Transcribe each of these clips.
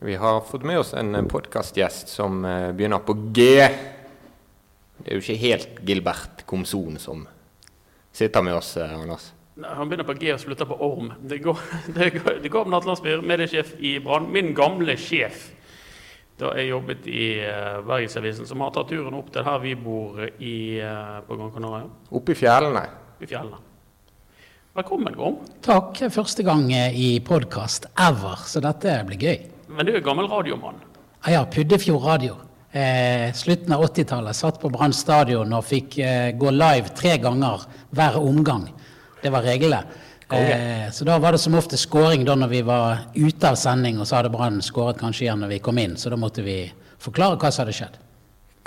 Vi har fått med oss en podkastgjest som eh, begynner på G. Det er jo ikke helt Gilbert Komson som sitter med oss, eh, Anders. Han begynner på G og slutter på Orm. Det går, det går, det går om Nattlandsbyr, mediesjef i Brann. Min gamle sjef da jeg jobbet i uh, Bergensavisen, som har tatt turen opp til her vi bor i, eh, på Gran Canaria, Oppe i fjellene. i fjellene. Velkommen, Gorm. Takk. Første gang eh, i podkast ever, så dette blir gøy. Men du er gammel radiomann. Ah, ja, Puddefjord radio. Eh, slutten av 80-tallet. Satt på Brann stadion og fikk eh, gå live tre ganger hver omgang. Det var reglene. Eh, så da var det som ofte skåring da når vi var ute av sending, og så hadde Brann skåret kanskje igjen når vi kom inn. Så da måtte vi forklare hva som hadde skjedd.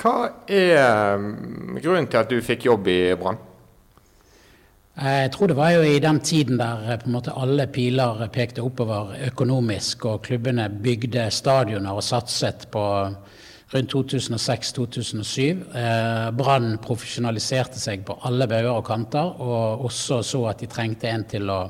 Hva er mm, grunnen til at du fikk jobb i Brann? Eh, Jeg tror det var jo i den tiden der eh, på en måte alle piler pekte oppover økonomisk, og klubbene bygde stadioner og satset på rundt 2006-2007. Eh, Brann profesjonaliserte seg på alle bauger og kanter, og også så at de trengte en til å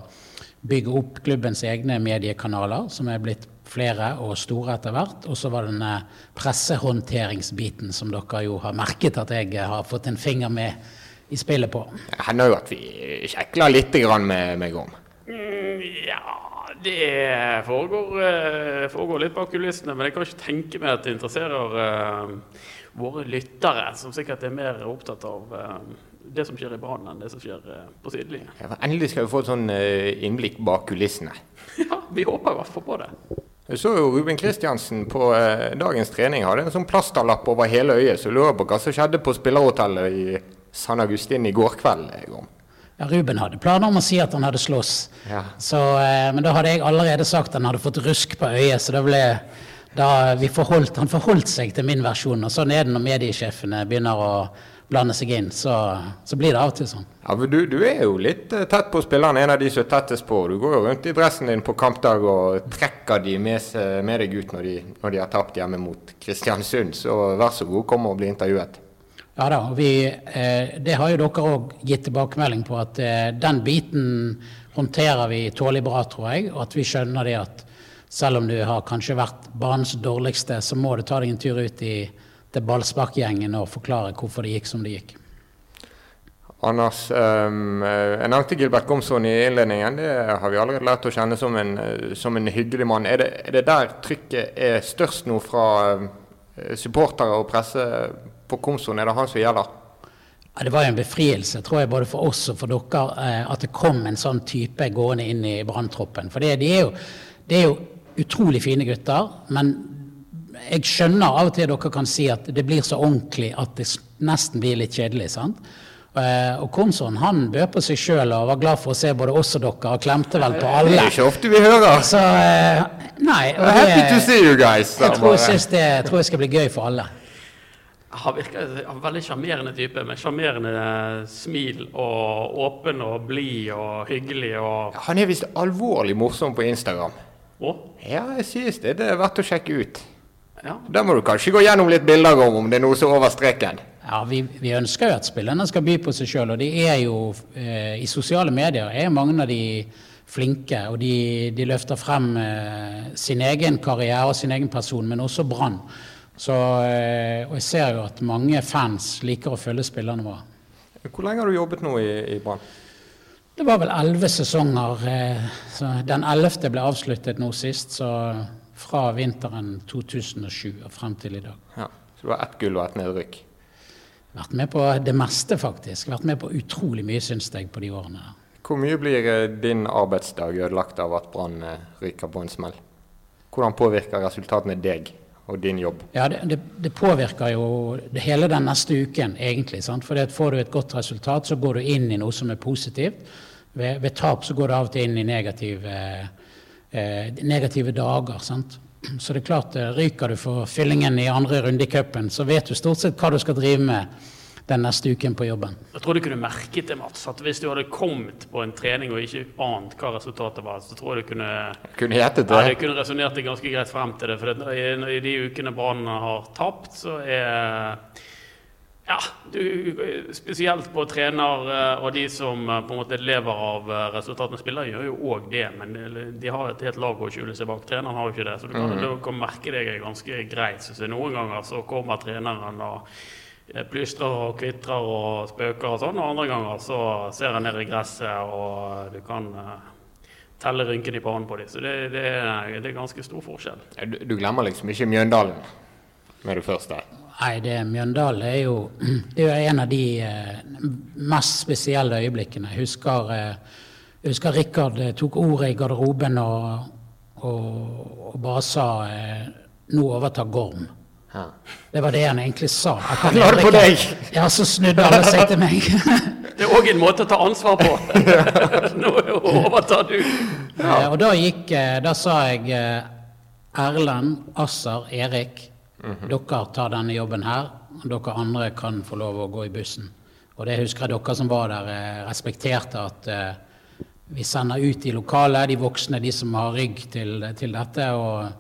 bygge opp klubbens egne mediekanaler, som er blitt flere og store etter hvert. Og så var det denne pressehåndteringsbiten som dere jo har merket at jeg har fått en finger med i spillet på. Det hender jo at vi kjekler litt med, med Gorm. Mm, ja, det foregår, eh, foregår litt bak kulissene, men jeg kan ikke tenke meg at det interesserer uh, våre lyttere, som sikkert er mer opptatt av uh, det som skjer i Brann, enn det som skjer på sidelinjen. Ja, Endelig skal vi få et sånn innblikk bak kulissene. Ja, vi håper i hvert fall på det. Jeg så jo Ruben Kristiansen på eh, dagens trening hadde en sånn plasterlapp over hele øyet, så jeg lurer på hva som skjedde på spillerhotellet i San Agustin i går kveld. eh, Ja, Ruben hadde planer om å si at han hadde slåss, Ja. så, eh, men da hadde jeg allerede sagt at han hadde fått rusk på øyet, så da ble da vi forholdt, han forholdt seg til min versjon. Og sånn er det når mediesjefene begynner å blande seg inn, så, så blir det av og til sånn. Ja, men du, du er jo litt eh, tett på spillerne, en av de som er tettest på. Du går jo rundt i dressen din på kampdag og trekker de med, med deg ut når de, når de har tapt hjemme mot Kristiansund. Så vær så god, kom og bli intervjuet. Ja da, vi, eh, det har jo dere òg gitt tilbakemelding på, at eh, den biten håndterer vi tålelig bra, tror jeg. Og at vi skjønner det at selv om du har kanskje vært banens dårligste, så må du ta deg en tur ut i til ballsparkgjengen og forklare hvorfor det gikk som det gikk. Anders, eh, jeg nevnte Gilbert Gomsson i innledningen. Det har vi allerede lært å kjenne som en, som en hyggelig mann. Er det, er det der trykket er størst nå fra supportere og presse på Komson? Er det han som gjelder? Ja, det var jo en befrielse, tror jeg, både for oss og for dere, eh, at det kom en sånn type gående inn i branntroppen. For det, de er jo, det er jo utrolig fine gutter, men jeg skjønner av og til dere kan si at det blir så ordentlig at det nesten blir litt kjedelig. sant? Eh, Og Komson han bød på seg sjøl og var glad for å se både oss og dere, og klemte vel på alle. Det er ikke ofte vi hører. Så eh, nei. og Happy to see you guys. Jeg tror, jeg synes det, jeg tror det skal bli gøy for alle. Han virker en veldig sjarmerende type, med sjarmerende smil og åpen og blid og hyggelig og Han er visst alvorlig morsom på Instagram. Å, Ja, jeg synes det. Det er verdt å sjekke ut. ja. Da må du kanskje gå gjennom litt bilder om om det er noe som er over streken. Ja, vi, vi ønsker jo at spillerne skal by på seg sjøl, og de er jo eh, I sosiale medier er mange av de flinke, og de, de løfter frem eh, sin egen karriere og sin egen person, men også Brann. Så, eh, og jeg ser jo at mange fans liker å følge spillerne våre. Hvor lenge har du jobbet nå i, i Brann? Det var vel elleve sesonger. Eh, så den ellevte ble avsluttet nå sist, så fra vinteren 2007 og frem til i dag. Ja. Så du har ett gull og ett nedrykk? Vært med på det meste, faktisk. Vært med på utrolig mye, syns jeg, på de årene der. Hvor mye blir eh, din arbeidsdag ødelagt av at Brann ryker på en smell? Hvordan påvirker resultatene deg og din jobb? Ja, det, det, det påvirker jo hele den neste uken, egentlig. sant? For får du et godt resultat, så går du inn i noe som er positivt. Ved, ved tap så går du av og til inn i negative, eh, negative dager. sant? Så det er klart, eh, ryker du for fyllingen i andre runde i cupen, så vet du stort sett hva du skal drive med den neste uken på jobben. Jeg tror du kunne merket det, Mats, at hvis du hadde kommet på en trening og ikke ant hva resultatet var, så tror jeg du kunne Kunne gjettet Ja, det? det kunne resonnert deg ganske greit frem til det. For i, i de ukene Brann har tapt, så er Ja, du, spesielt på trener eh, og de som eh, på en måte lever av eh, resultatene. Spillere gjør jo òg det, men de har et helt lag å skjule seg bak. Treneren har jo ikke det. Så du kan, mm. du kan merke det ganske greit. Så noen ganger så kommer treneren og plystrer og kvitrer og spøker og sånn, og andre ganger så ser jeg ned i gresset, og du kan telle rynkene i pannen på dem. Så det, det, er, det, er ganske stor forskjell. Du, du glemmer liksom ikke Mjøndalen når du først er Nei, det Mjøndalen er jo, det er en av de eh, mest spesielle øyeblikkene. Jeg husker, eh, jeg husker Rikard eh, tok ordet i garderoben og, og, og bare sa eh, 'nå overtar Gorm'. Ja. Det var det han egentlig sa. Han la det på deg! Ja, så snudde alle seg til meg. det er òg en måte å ta ansvar på. Nå overtar du. Ja. Og da gikk Da sa jeg Erlend, Asser, Erik Mm -hmm. Dere tar denne jobben her, og dere andre kan få lov å gå i bussen. Og det husker jeg dere som var der, eh, respekterte at uh, vi sender ut i lokalet, de voksne, de som har rygg til, til dette. og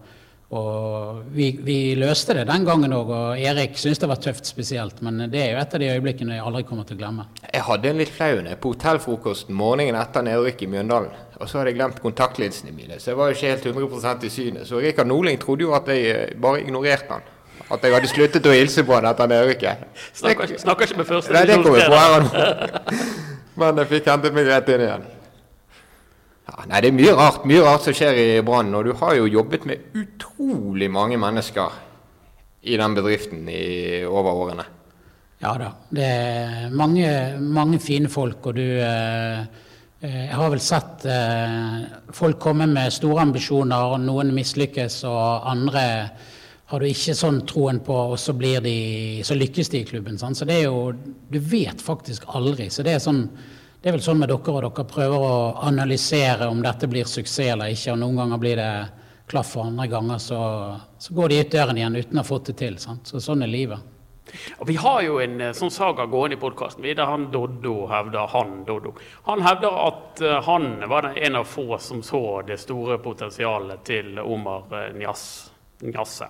og vi, vi, løste det den gangen òg, og Erik syntes det var tøft spesielt. Men det er jo et av de øyeblikkene jeg aldri kommer til å glemme. Jeg hadde en litt flau en på hotellfrokosten morgenen etter nedrykket i Mjøndalen. Og så hadde jeg glemt kontaktlinsene mine, så jeg var jo ikke helt 100% i synet. Så Rikard Norling trodde jo at jeg eh, bare ignorerte han. At jeg hadde sluttet å hilse på han etter nedrykket. Snakker, snakker ikke med første Nei, det kommer jeg på her Men jeg fikk hentet meg rett inn igjen. Ja, nei, det er mye rart, mye rart som skjer i Brann. Og du har jo jobbet med utrolig mange mennesker i den bedriften i over årene. Ja da. Det er mange, mange fine folk, og du eh, Eh, jeg har vel sett eh, folk komme med store ambisjoner, og noen mislykkes, og andre har du ikke sånn troen på, og så, de, så lykkes de i klubben. Sant? Så det er jo Du vet faktisk aldri. Så det er, sånn, det er vel sånn med dere, og dere prøver å analysere om dette blir suksess eller ikke, og noen ganger blir det klaff, og andre ganger så, så går de ut døren igjen uten å ha fått det til. Sant? Så sånn er livet. Og Vi har jo en eh, sånn saga gående i podkasten der han Doddo hevder han Doddo. Han hevder at uh, han var en av få som så det store potensialet til Omar uh, Njasse.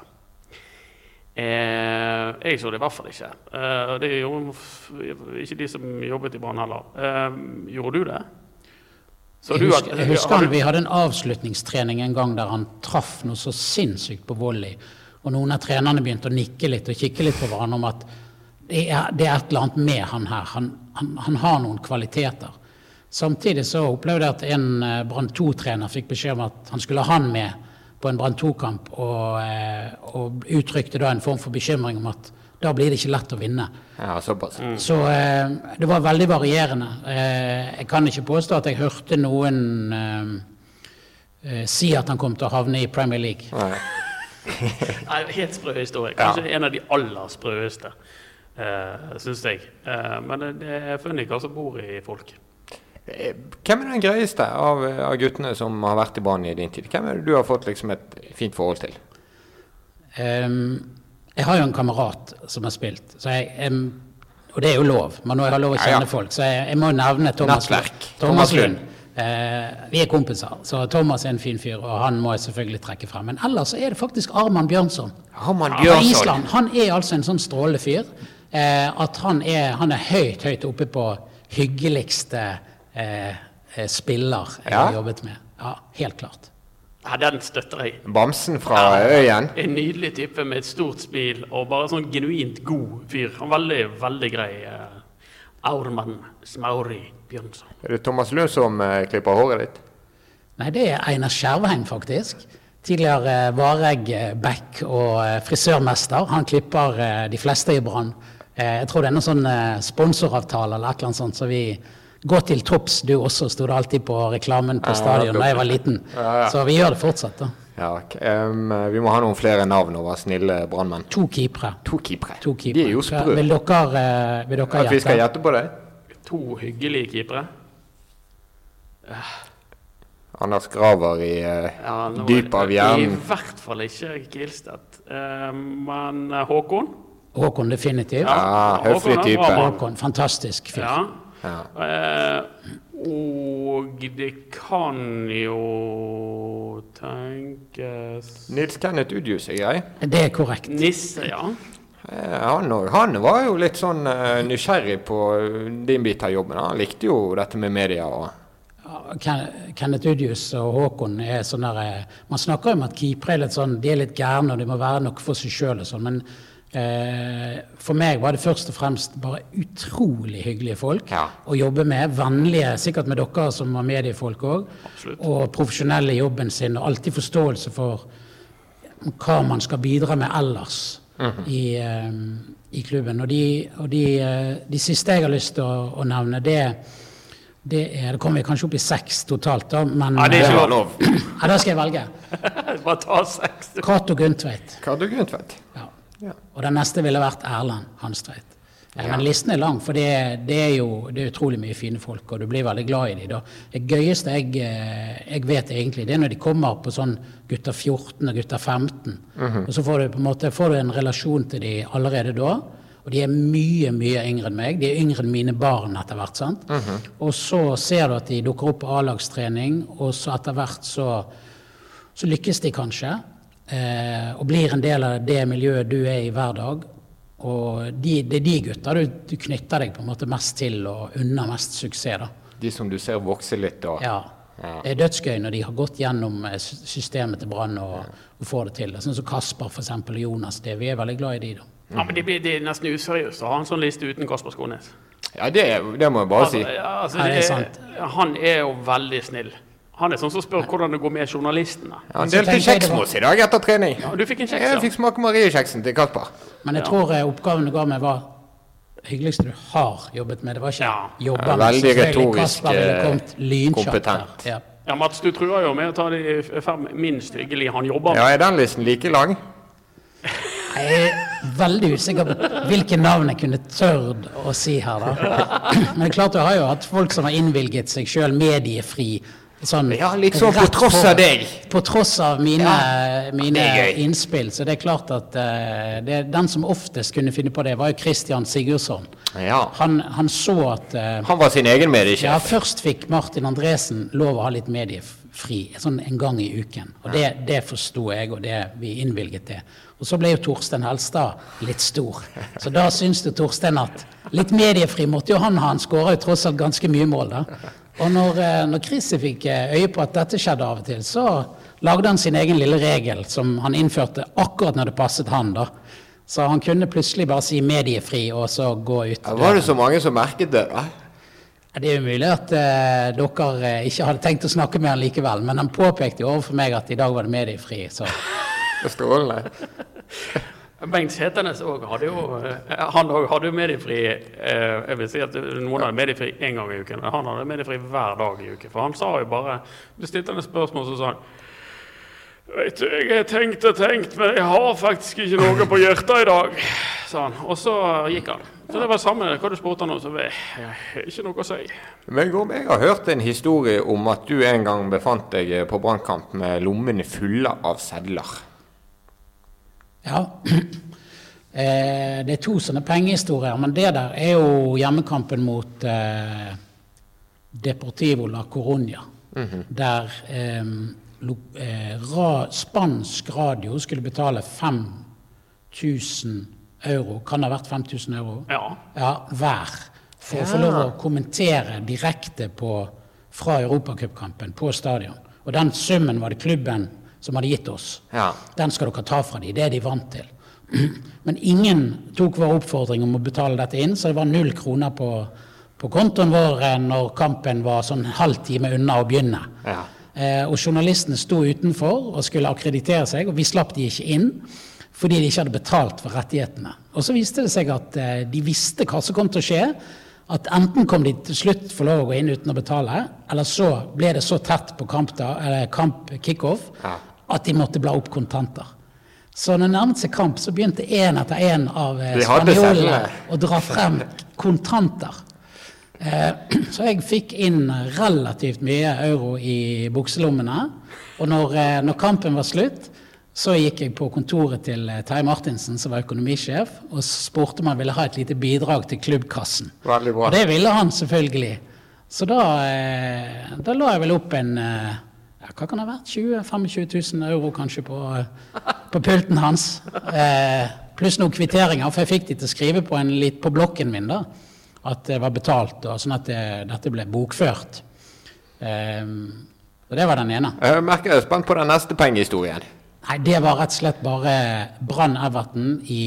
Eh, jeg så det i hvert fall ikke. Eh, det gjorde ikke de som jobbet i Brann heller. Eh, gjorde du det? jeg husker, jeg husker vi hadde en avslutningstrening en gang der han traff noe så sinnssykt på volley. Og noen av trenerne begynte å nikke litt og kikke litt på hverandre om at det er, det er et eller annet med han her. Han, han, han har noen kvaliteter. Samtidig så opplevde jeg at en eh, Brann 2-trener fikk beskjed om at han skulle ha han med på en Brann 2-kamp, og, eh, og, uttrykte da en form for bekymring om at da blir det ikke lett å vinne. Ja, såpass. Mm. Så eh, det var veldig varierende. Eh, jeg kan ikke påstå at jeg hørte noen eh, eh si at han kom til å havne i Premier League. Nei. Nei, helt sprø historie. Kanskje ja. en av de aller sprøeste, uh, syns jeg. Men det er funny hva som bor i folk. Eh, hvem er den greieste av, av, guttene som har vært i banen i din tid? Hvem er det du har fått liksom et fint forhold til? Um, jeg har jo en kamerat som har spilt, jeg, um, og det er jo lov. Men når jeg har lov å kjenne ja, ja. folk, så jeg, jeg må nevne Thomas, Nettverk. Thomas Lund. Uh, vi er kompiser, så Thomas er en fin fyr, og han må jeg selvfølgelig trekke frem. Men ellers er det faktisk Arman Bjørnson Arman Bjørnson. Island. Han er altså en sånn strålende fyr. Uh, at han er, han er, høyt, høyt oppe på hyggeligste eh, eh spiller jeg ja. har jobbet med. Ja, helt klart. Ja, Den støtter jeg. Bamsen fra ja, øyen? En nydelig type med et stort smil og bare sånn genuint god fyr. Han veldig, veldig grei. Eh, Aurman Smauri Bjørnson. Er det Thomas Lund som uh, klipper håret ditt? Nei, det er Einar Skjervheim, faktisk. Tidligere uh, Vareg-back og frisørmester. Han klipper de fleste i Brann. jeg tror det er noen sånn sponsoravtale eller et eller annet sånt, så vi Gå til topps, du også, sto det alltid på reklamen på stadion da jeg var liten. Ja, ja. Så vi gjør det fortsatt, da. Ja, um, vi må ha noen flere navn over snille brannmenn. To keepere. To keepere. De er jo sprø. Vil dere, vil dere? At vi skal gjette på det? To hyggelige keepere. Anders Graver i uh, ja, dypet av hjernen. I hvert fall ikke Gilstedt. Uh, men uh, Håkon? Håkon definitivt. Ja, Høflig type. Håkon, Fantastisk fyr. Ja. Ja. og det kan jo tenkes Nils Kenneth Udjus er grei. Det er korrekt. Nisse, ja. Eh, Han, han var jo litt sånn eh, nysgjerrig på din bit av jobben. Han likte jo dette med media. og... Ken- Kenneth Udjus og Håkon er sånn der eh, Man snakker jo om at keepere er litt sånn, de er litt gærne og de må være noe for seg sjøl og sånn, men eh, for meg var det først og fremst bare utrolig hyggelige folk Ja. å jobbe med. Vennlige, sikkert med dere som var mediefolk òg. Og profesjonelle i jobben sin, og alltid forståelse for hva man skal bidra med ellers i, eh, i klubben. Og, de, og de, eh, de siste jeg har lyst til å, å nevne, det, det er Det kommer vi kanskje opp i seks totalt, da, men Ja, det er ikke lov. Ja, da skal jeg velge. Bare ta seks. Cato Gundtveit. Karl Gundtvedt. Ja. Og den neste ville vært Erlend Hanstveit. Ja. Men listen er lang, for det, det er jo det er utrolig mye fine folk, og du blir veldig glad i dem. Det gøyeste jeg, eh, jeg vet egentlig, det er når de kommer på sånn gutter 14 og gutter 15. Og så får du på en måte får du en relasjon til dem allerede da. Og de er mye, mye yngre enn meg. De er yngre enn mine barn etter hvert. sant? Og så ser du at de dukker opp på A-lagstrening, og så etter hvert så så lykkes de kanskje, eh, og blir en del av det miljøet du er i hver dag. Og de, det er de gutta du, du knytter deg på en måte mest til og unner mest suksess. da. De som du ser vokse litt og Ja. Ja. Det er dødsgøy når de har gått gjennom eh, systemet til Brann og, og får det til. Sånn som Kasper for eksempel, og Jonas. Det, vi er veldig glad i de, da. Ja, men det blir det er nesten useriøst å ha en sånn liste uten Kasper Skånes. Ja, det, det må jeg bare si. Altså, ja, altså, Ja, det er sant. Han er jo veldig snill. Han er sånn som spør hvordan det går med journalistene. Ja, han delte kjeks med oss i dag etter trening. Ja, du fikk en kjeks, Jeg fikk smake Marie-kjeksen til Kasper. Men jeg Ja. tror eh, oppgaven du ga meg, var hyggeligste du har jobbet med. Det var ikke Ja. jobba Ja, med. veldig retorisk, eh, kompetent. Ja. Ja, Mats, du truer jo med å ta de fem minst hyggelige han jobber med. Ja, er den listen like lang? Jeg er veldig usikker på hvilke navn jeg kunne tørt å si her, da. Men det er klart du har jo hatt folk som har innvilget seg sjøl mediefri. Sånn, Ja, liksom på tross av deg. På tross av mine, Ja, mine innspill. Så det er klart at uh, det, den som oftest kunne finne på det, var jo Christian Sigurdsson. Ja. Han, han så at uh, Han var sin egen ja, først fikk Martin Andresen lov å ha litt mediefri, sånn en gang i uken. Og det, det forsto jeg, og det vi innvilget det. Og så ble jo Torstein Helstad litt stor. Så da syns jo Torstein at litt mediefri måtte jo han ha. Han skåra jo tross alt ganske mye mål, da. Og når, eh, når Chrissy fikk eh, øye på at dette skjedde av og til, så lagde han sin egen lille regel som han innførte akkurat når det passet han, da. Så han kunne plutselig bare si mediefri, og så gå ut. Var det så mange som merket det, da? Ja, Det er jo mulig at eh, dere eh, ikke hadde tenkt å snakke med han likevel, men han påpekte jo overfor meg at i dag var det mediefri. Så Strålende. Bengt Seternes òg hadde jo eh, Han også hadde jo mediefri eh, Jeg vil si at noen hadde mediefri én gang i uken, men han hadde mediefri hver dag i uken. For han sa jo bare Du stilte han et spørsmål, så sa han Vet du, jeg har tenkt og tenkt, men jeg har faktisk ikke noe på hjertet i dag, sa han. Og så gikk han. Så det var samme hva du spurte om, så det har ikke noe å si. Men jeg har hørt en historie om at du en gang befant deg på brannkamp med lommene fulle av sedler. ja. Eh, det er to sånne pengehistorier, men det der er jo hjemmekampen mot eh, Deportivo la Coruña. Der eh, lo, eh, ra, spansk radio skulle betale 5000 euro. Kan det ha vært 5000 euro? Ja. Ja, hver. For å få lov å kommentere direkte på, fra Europacupkampen på stadion. Og den summen var det klubben som hadde gitt oss. Ja. Den skal dere ta fra dem. Det er de vant til. Men ingen tok vår oppfordring om å betale dette inn, så det var null kroner på, på kontoen vår eh, når kampen var sånn halv time unna å begynne. Ja. Eh, og journalistene sto utenfor og skulle akkreditere seg, og vi slapp de ikke inn fordi de ikke hadde betalt for rettighetene. Og så viste det seg at eh, de visste hva som kom til å skje. At enten kom de til slutt få lov å gå inn uten å betale, eller så ble det så tett på kamp, kamp kickoff Ja. at de måtte bla opp kontanter. Så når det nærmet seg kamp, så begynte én etter én av eh, spanjolene å dra frem kontanter. Eh, Så jeg fikk inn relativt mye euro i bukselommene. Og når, når kampen var slutt, så gikk jeg på kontoret til eh, Terje Martinsen, som var økonomisjef, og spurte om han ville ha et lite bidrag til klubbkassen. Veldig bra. Og det ville han selvfølgelig. Så da, eh, da la jeg vel opp en eh, ja, Hva kan det ha vært? 20 25 000 euro kanskje på, på pulten hans. Eh, Pluss noen kvitteringer, for jeg fikk de til å skrive på, en, på blokken min da, at det var betalt, og sånn at det, dette ble bokført. Og det var den ene. Jeg merker jeg er spent på den neste pengehistorien. Nei, det var rett og slett bare Brann Everton i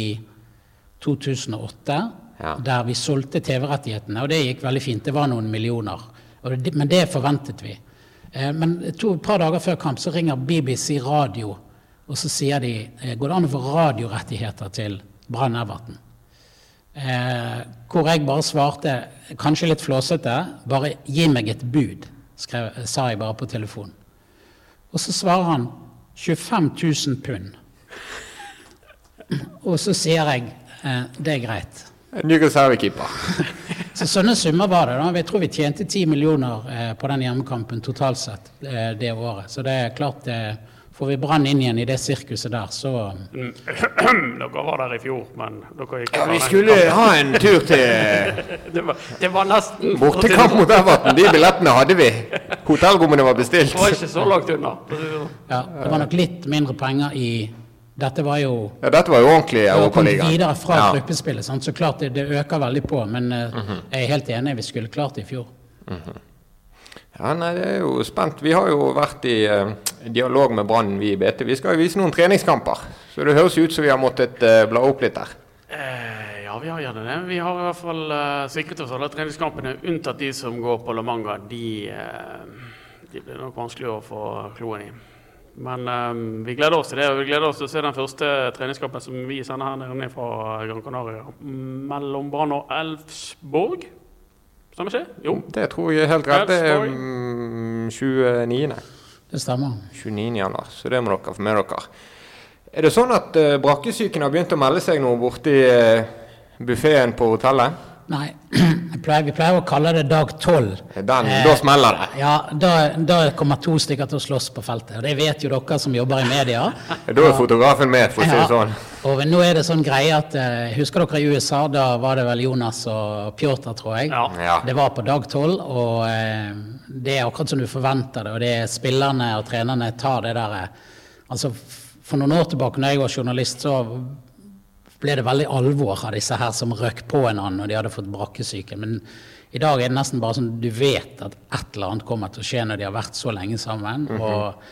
2008. Ja. Der vi solgte TV-rettighetene, og det gikk veldig fint. Det var noen millioner. Det, men det forventet vi. Eh, men to, et par dager før kamp så ringer BBC Radio, og så sier de eh, går det an å få radiorettigheter til Brann Everton. Eh, hvor jeg bare svarte, kanskje litt flåsete, bare gi meg et bud, skrev, sa jeg bare på telefon. Og så svarer han 25 000 pund. Og så sier jeg eh, det er greit. Ny reservekeeper. Så sånne summer var det. da. Jeg tror vi tjente 10 millioner eh, på den hjemmekampen totalt sett eh, det året. Så det er klart eh, Får vi Brann inn igjen i det sirkuset der, så Dere var der i fjor, men dere gikk Ja, vi skulle ha en tur til det, var, det var nesten bortekamp mot Everton. De billettene hadde vi. Hotellrommene var bestilt. Det var ikke så langt unna. for sånn. ja, det var nok litt mindre penger i Dette var jo Ja, dette var jo ordentlig Europaligaen. videre fra Ja. gruppespillet. Sant? Så klart det, det øker veldig på, men uh, mm -hmm. jeg er helt enig, vi skulle klart det i fjor. Ja, nei, det er jo spent. Vi har jo vært i uh, dialog med Brann, vi i BT. Vi skal jo vise noen treningskamper. Så det høres ut som vi har måttet uh, bla opp litt der. Eh, ja, vi har gjerne det. Vi har i hvert fall uh, sikret oss alle treningskampene, unntatt de som går på La Manga. De, de blir nok vanskelig å få kloen i. Men vi gleder oss til det. og Vi gleder oss til å se den første treningskampen som vi sender her nede fra Gran Canaria. Mellom Brann og Elfsborg. Stemmer ikke? Jo. Det tror jeg er helt rett. Det er Elfsborg. mm, 29. Det stemmer. 29. januar, så det må dere få med dere. Er det sånn at uh, brakkesyken har begynt å melde seg nå borti uh, buffeen på hotellet? Nei, pleier, vi pleier å kalle det dag tolv. Den, Eh, Da smeller det. Ja, da, da kommer to stykker til å slåss på feltet. Og det vet jo dere som jobber i media. Da er fotografen med, for å si det sånn. Og nå er det sånn greie at eh, Husker dere i USA? Da var det vel Jonas og Pjotr, tror jeg. Ja. Ja. Det var på dag tolv, og eh, det er akkurat som du forventer det. Og det er spillerne og trenerne tar det der eh, Altså, for noen år tilbake, når jeg var journalist, så ble det veldig alvor av disse her som røk på en annen når de hadde fått brakkesyke. Men i dag er det nesten bare sånn du vet at et eller annet kommer til å skje når de har vært så lenge sammen. og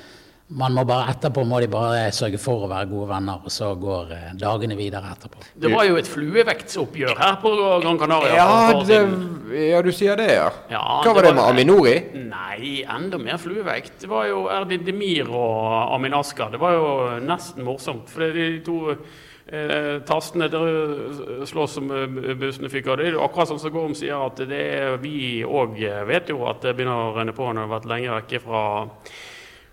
man må bare etterpå må de bare sørge for å være gode venner, og så går eh, dagene videre etterpå. Det var jo et fluevektsoppgjør her på Gran Canaria. Ja, det, ja, du sier det, ja. Ja, Hva var det med Aminori? Nei, enda mer fluevekt. Det var jo Erdin Demir og Amin Asker. Det var jo nesten morsomt. For de to eh, tastene der slåss som eh, bussene. Det er jo akkurat som Gorm sier, at det er, vi òg vet jo at det begynner å renne på når vi har vært lenge vekke fra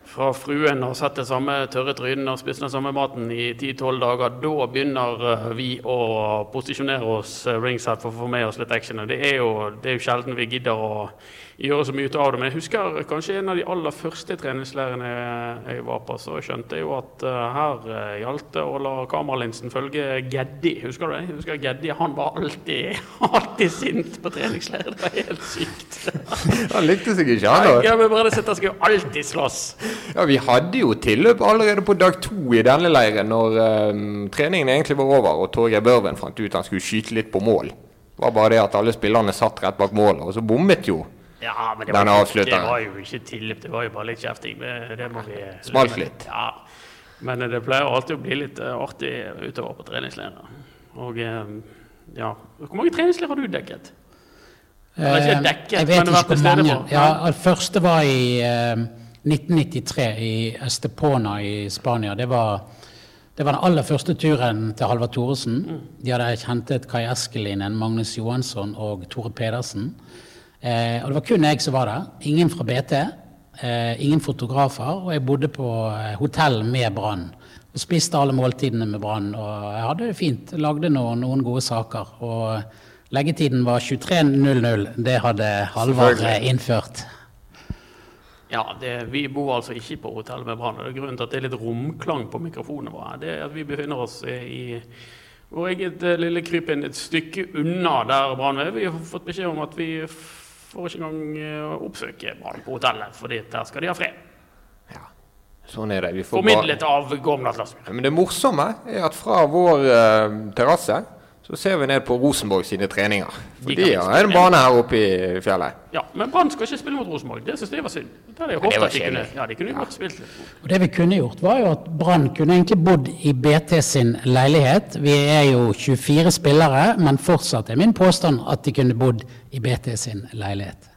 fra fruen og sett det samme tørre trynet og spist den samme maten i 10-12 dager, da begynner eh, vi å posisjonere oss eh, ringside for å få med oss litt action. Det er jo, det er jo sjelden vi gidder å gjøre så mye ut av det. Men jeg husker kanskje en av de aller første treningsleirene jeg var på, så skjønte jeg jo at eh, her uh, gjaldt det å la kameralinsen følge Geddi. Husker du det? Jeg husker Geddi, han var alltid, alltid sint på treningsleir. Det var helt sykt. Han likte seg ikke, han da. Ja, men bare sett, han jo alltid slåss. Ja, Vi hadde jo tilløp allerede på dag to i denne leiren, når um, treningen egentlig var over og Torgeir Børven fant ut han skulle skyte litt på mål. Det var bare det at alle spillerne satt rett bak målet, og så bommet jo. Ja, men det var, ikke, det var jo ikke tilløp, det var jo bare litt kjefting. Det, det må vi Smalt litt. Ja. Men det pleier alltid å bli litt eh, artig utover på treningsleirer. Og eh, ja Hvor mange treningsleirer har du dekket? Eller ikke Eh, dekket, jeg vet vært ikke til hvor stede mange. på. Ja, det første var i eh, 1993 i Estepona i Spania. Det var, det var den aller første turen til Halvard Thoresen. De hadde hentet Kai Eskelinen, Magnus Johansson og Tore Pedersen. Eh, og det var kun jeg som var der. Ingen fra BT. Eh, ingen fotografer. Og jeg bodde på eh, hotell med Brann. Og spiste alle måltidene med Brann. Og jeg hadde det fint. Lagde noen, noen gode saker. Og leggetiden var 23.00. Det hadde Halvard eh, innført. Ja, det, Vi bor altså ikke på hotell med Brann. det er Grunnen til at det er litt romklang på mikrofonene våre, det er at vi befinner oss i vår eget eh, lille krypinn et stykke unna der Brann er. Vi har fått beskjed om at vi får ikke engang eh, oppsøke barn på hotellet, for der skal de ha fred. Ja. Sånn er det. Vi får bare... Formidlet av Gorm Atlas. Men det morsomme er at fra vår uh, terrasse så ser vi ned på Rosenborg sine treninger. For De har en bane her oppe i fjellet. Ja, men Brann skal ikke spille mot Rosenborg. Det syns jeg var synd. Det, det var de kunne, ja, de kunne godt spilt litt. Og det vi kunne gjort, var jo at Brann kunne egentlig bodd i BT sin leilighet. Vi er jo 24 spillere, men fortsatt er min påstand at de kunne bodd i BT sin leilighet.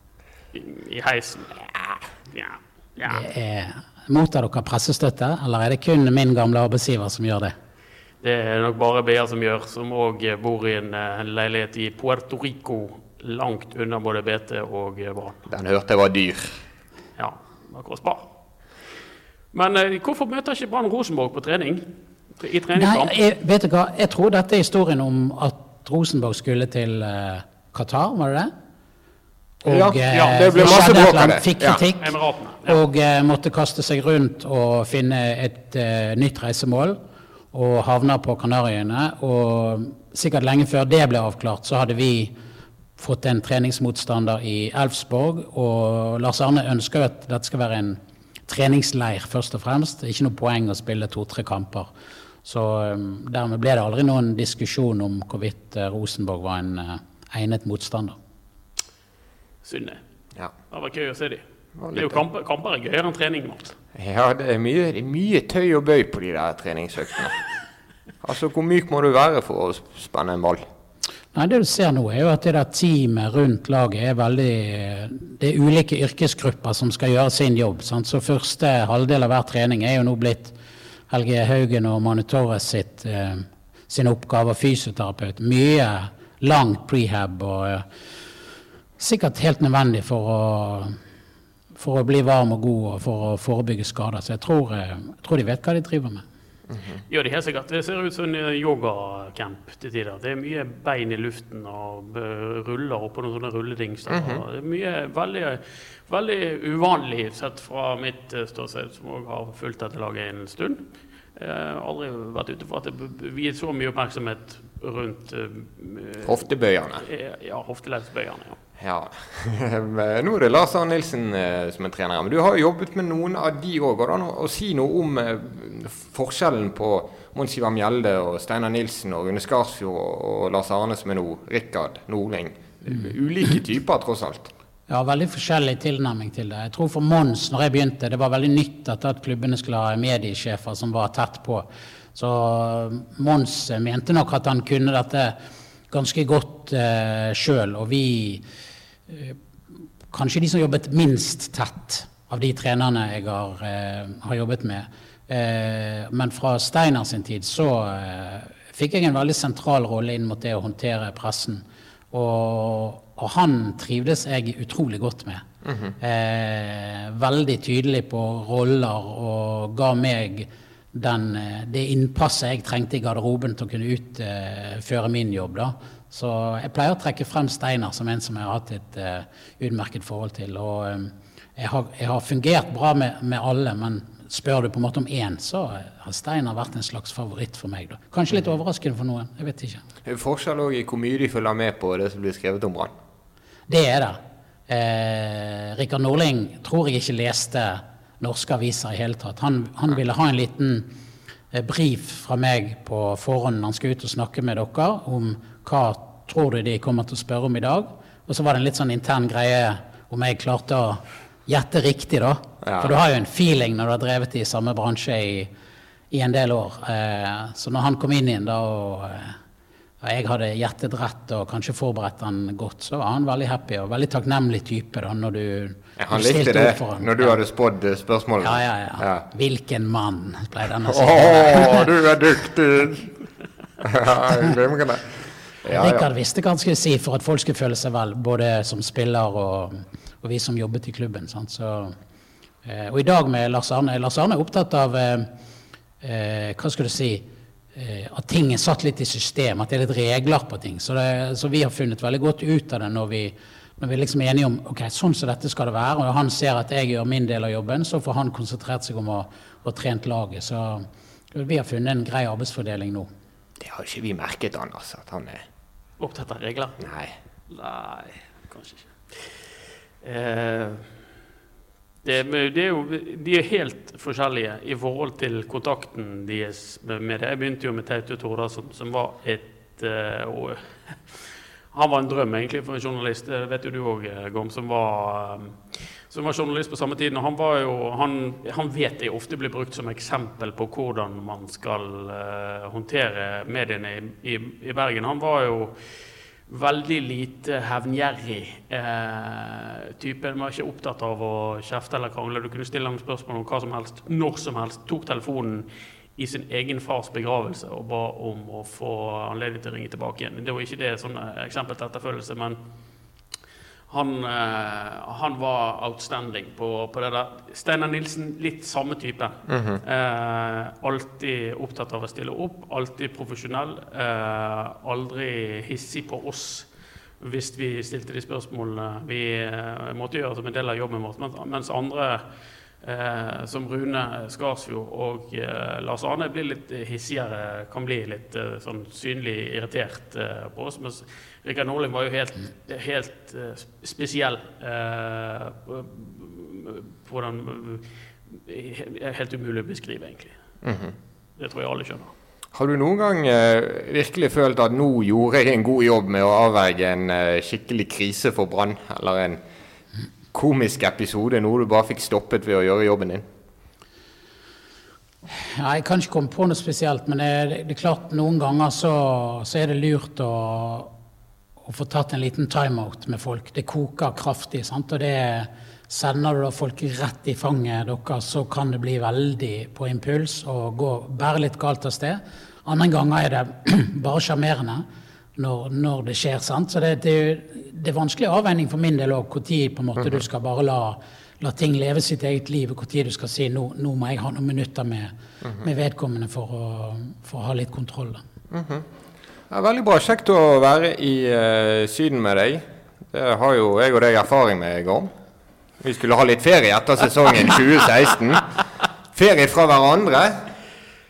I, i heisen. Ja, ja, ja. Mottar dere pressestøtte, eller er det kun min gamle arbeidsgiver som gjør det? Det er nok bare BA som gjør, som òg bor i en eh, leilighet i Puerto Rico, langt unna både BT og eh, Brann. Den hørte jeg var dyr. Ja, var kostbar. Men eh, hvorfor møter ikke Brann Rosenborg på trening? I Nei, jeg, vet du hva? Jeg tror dette er historien om at Rosenborg skulle til uh, Qatar, var det det? Ja, eh, ja, det ble masse bråk av det. Fikk kritikk. Ja. Og uh, måtte kaste seg rundt og finne et uh, nytt reisemål. Og havna på Kanariøyene. Og sikkert lenge før det ble avklart, så hadde vi fått en treningsmotstander i Elfsborg. Og Lars Arne ønsker jo at dette skal være en treningsleir, først og fremst. Det er ikke noe poeng å spille to-tre kamper. Så eh, dermed ble det aldri noen diskusjon om hvorvidt eh, Rosenborg var en eh, egnet motstander. Synd det. Ja. Det var gøy å se de. var Det er jo kamper, kamper er gøyere enn trening. Mats. Ja, det er, mye, det er mye tøy og bøy på de der treningsøktene. Altså, hvor myk må du være for å spenne en ball? Nei, Det du ser nå, er jo at det der teamet rundt laget er veldig Det er ulike yrkesgrupper som skal gjøre sin jobb. Sant? Så første halvdel av hver trening er jo nå blitt Helge Haugen og Manu Torres sitt, eh, sin oppgave, fysioterapeut. Mye lang prehab og eh, sikkert helt nødvendig for å, for å bli varm og god og for å forebygge skader. Så jeg tror, eh, jeg tror de vet hva de driver med. Ja, det er helt sikkert. Det ser ut som en eh, yogacamp til tider. Det er mye bein i luften og eh, ruller oppå noen sånne rulledingser. Og Det er mye veldig, veldig uvanlig sett fra mitt ståsted, som òg har fulgt dette laget en stund. Jeg har aldri vært ute for at det viet så mye oppmerksomhet rundt eh, Hoftebøyerne. eh, ja, hofteleddsbøyene. Ja. Ja. Nå er det Lars Arne Nilsen eh, som er trener. Men du har jo jobbet med noen av de òg. Går det an å, si noe om eh, forskjellen på Mons Ivar Mjelde og Steinar Nilsen og Rune Skarsfjord og, og Lars Arne som er nå? Rikard Nordling. Ulike typer, tross alt. Ja, veldig forskjellig tilnærming til det. Jeg tror for Mons, når jeg begynte, det var veldig nytt at klubbene skulle ha mediesjefer som var tett på. Så Mons eh, mente nok at han kunne dette ganske godt eh, sjøl. Og vi eh, Kanskje de som jobbet minst tett av de trenerne jeg har, eh, har jobbet med. Eh, men fra Steiner sin tid så eh, fikk jeg en veldig sentral rolle inn mot det å håndtere pressen. Og, og han trivdes jeg utrolig godt med. eh, veldig tydelig på roller og ga meg den, eh, det innpasset jeg trengte i garderoben til å kunne utføre min jobb. da. Så jeg pleier å trekke frem Steinar som en som jeg har hatt et uh, utmerket forhold til. Og um, jeg, har, jeg har fungert bra med, med alle, men spør du på en måte om én, så har Steinar vært en slags favoritt for meg. da. Kanskje litt overraskende for noen, jeg vet ikke. Det er Forskjell òg i hvor mye de følger med på det som blir skrevet om Brann. Det er det. Eh, Rikard Norling tror jeg ikke leste norske aviser i hele tatt. Han, han ville ha en liten eh, brief fra meg på forhånd når han skulle ut og snakke med dere om hva tror du de kommer til å spørre om i dag. Og så var det en litt sånn intern greie om jeg klarte å gjette riktig, da. Ja. For du har jo en feeling når du har drevet i samme bransje i, i en del år. Eh, så når han kom inn igjen da og eh, og jeg hadde gjettet rett og kanskje forberedt han godt, så var han veldig happy og veldig takknemlig type da når du Ja, han du likte det han. når du hadde spådd spørsmålet. Ja, Ja, ja, ja. Hvilken mann, pleide han å Å, si. du er dyktig! ja, glimrende. Ja, ja. Rikard visste hva han skulle si for at folk skulle føle seg vel, både som spiller og, og vi som jobbet i klubben. Sant? Så, eh, og i dag med Lars Arne Lars Arne er opptatt av eh, eh, Hva skal du si eh, At ting er satt litt i system, at det er litt regler på ting. Så, det, så vi har funnet veldig godt ut av det når vi, når vi liksom er enige om ok, sånn som dette skal det være. Og når han ser at jeg gjør min del av jobben, så får han konsentrert seg om å, ha trent laget. Så vi har funnet en grei arbeidsfordeling nå. Det har ikke vi merket, Anders, at han er Opptatt av regler? Nei. Nei, kanskje ikke. Eh, Det, det er jo, de er helt forskjellige i forhold til kontakten deres med det. Jeg begynte jo med Tautu Tordasson, som var et uh, Han var en drøm egentlig for en journalist, det vet jo du òg, Gorm, som var, som var journalist på samme tid. Han, han, han vet jeg ofte blir brukt som eksempel på hvordan man skal uh, håndtere mediene i, i, i Bergen. Han var jo veldig lite hevngjerrig eh, type. Han var ikke opptatt av å kjefte eller krangle. Du kunne stille ham spørsmål om hva som helst, når som helst. Tok telefonen i sin egen fars begravelse og ba om å få anledning til å ringe tilbake igjen. Det var ikke det sånn eksempel til etterfølgelse, men han, eh, han, var outstanding på, på, det der. Steinar Nilsen, litt samme type. Mm -hmm. eh, alltid opptatt av å stille opp, alltid profesjonell. Eh, aldri hissig på oss hvis vi stilte de spørsmålene vi eh, måtte gjøre som en del av jobben vår. Mens andre Eh, som Rune Skarsfjord og eh, Lars Arne blir litt hissigere, kan bli litt eh, sånn synlig irritert eh, på oss. Mens Rikard Norling var jo helt, helt eh, spesiell eh, på den Helt umulig å beskrive, egentlig. Mm -hmm. Det tror jeg alle skjønner. Har du noen gang virkelig følt at nå gjorde jeg en god jobb med å avverge en skikkelig krise for Brann? Eller en komisk episode? Noe du bare fikk stoppet ved å gjøre jobben din? Ja, jeg kan ikke komme på noe spesielt, men det, det er klart noen ganger så, så er det lurt å, å, få tatt en liten timeout med folk. Det koker kraftig, sant? og det sender du da folk rett i fanget deres, så kan det bli veldig på impuls og gå, bære litt galt av sted. Andre ganger er det bare sjarmerende når, når, det skjer. sant? Så det, det, det er vanskelig avveining for min del òg, når du mhm. skal bare la, la, ting leve sitt eget liv, og når du skal si nå, nå må jeg ha noen minutter med, mhm. med vedkommende for å, for å, ha litt kontroll. Mm -hmm. ja, veldig bra. Kjekt å være i uh, Syden med deg. Det har jo jeg og deg erfaring med, Gorm. Vi skulle ha litt ferie etter sesongen 2016. Ferie fra hverandre.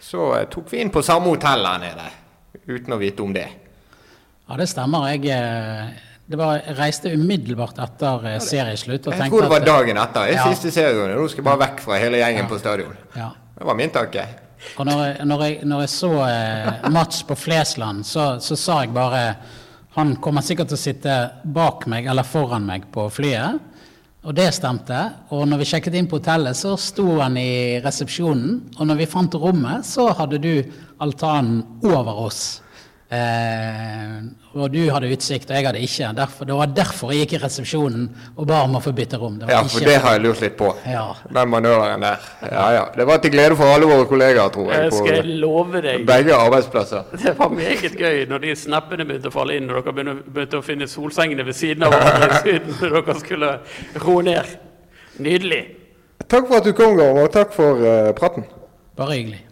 Så uh, tok vi inn på samme hotell her nede, uten å vite om det. Ja, det stemmer. Jeg, eh, det var, jeg reiste umiddelbart etter eh, serieslutt. jeg tror det var dagen etter. Jeg ja. siste serierunde. Nå skal bare vekk fra hele gjengen ja. på stadion. Ja. Det var min tanke. Og når jeg, når jeg, når jeg så eh, Mats på Flesland, så, så, sa jeg bare Han kommer sikkert til å sitte bak meg eller foran meg på flyet. Og det stemte. Og når vi sjekket inn på hotellet, så sto han i resepsjonen. Og når vi fant rommet, så hadde du altanen over oss. Eh, og du hadde utsikt, og jeg hadde ikke. Derfor, det var derfor jeg gikk i resepsjonen og ba om å få bytte rom. ja, for det har jeg lurt litt på. Ja. Den manøveren der. Ja, ja. Det var til glede for alle våre kollegaer, tror jeg. På skal jeg love deg. Begge arbeidsplasser. Det var meget gøy når de snappene begynte å falle inn, og dere begynte, begynte å finne solsengene ved siden av hverandre så dere skulle roe ned. Nydelig. Takk for at du kom, Gav, og takk for uh, praten. Bare hyggelig.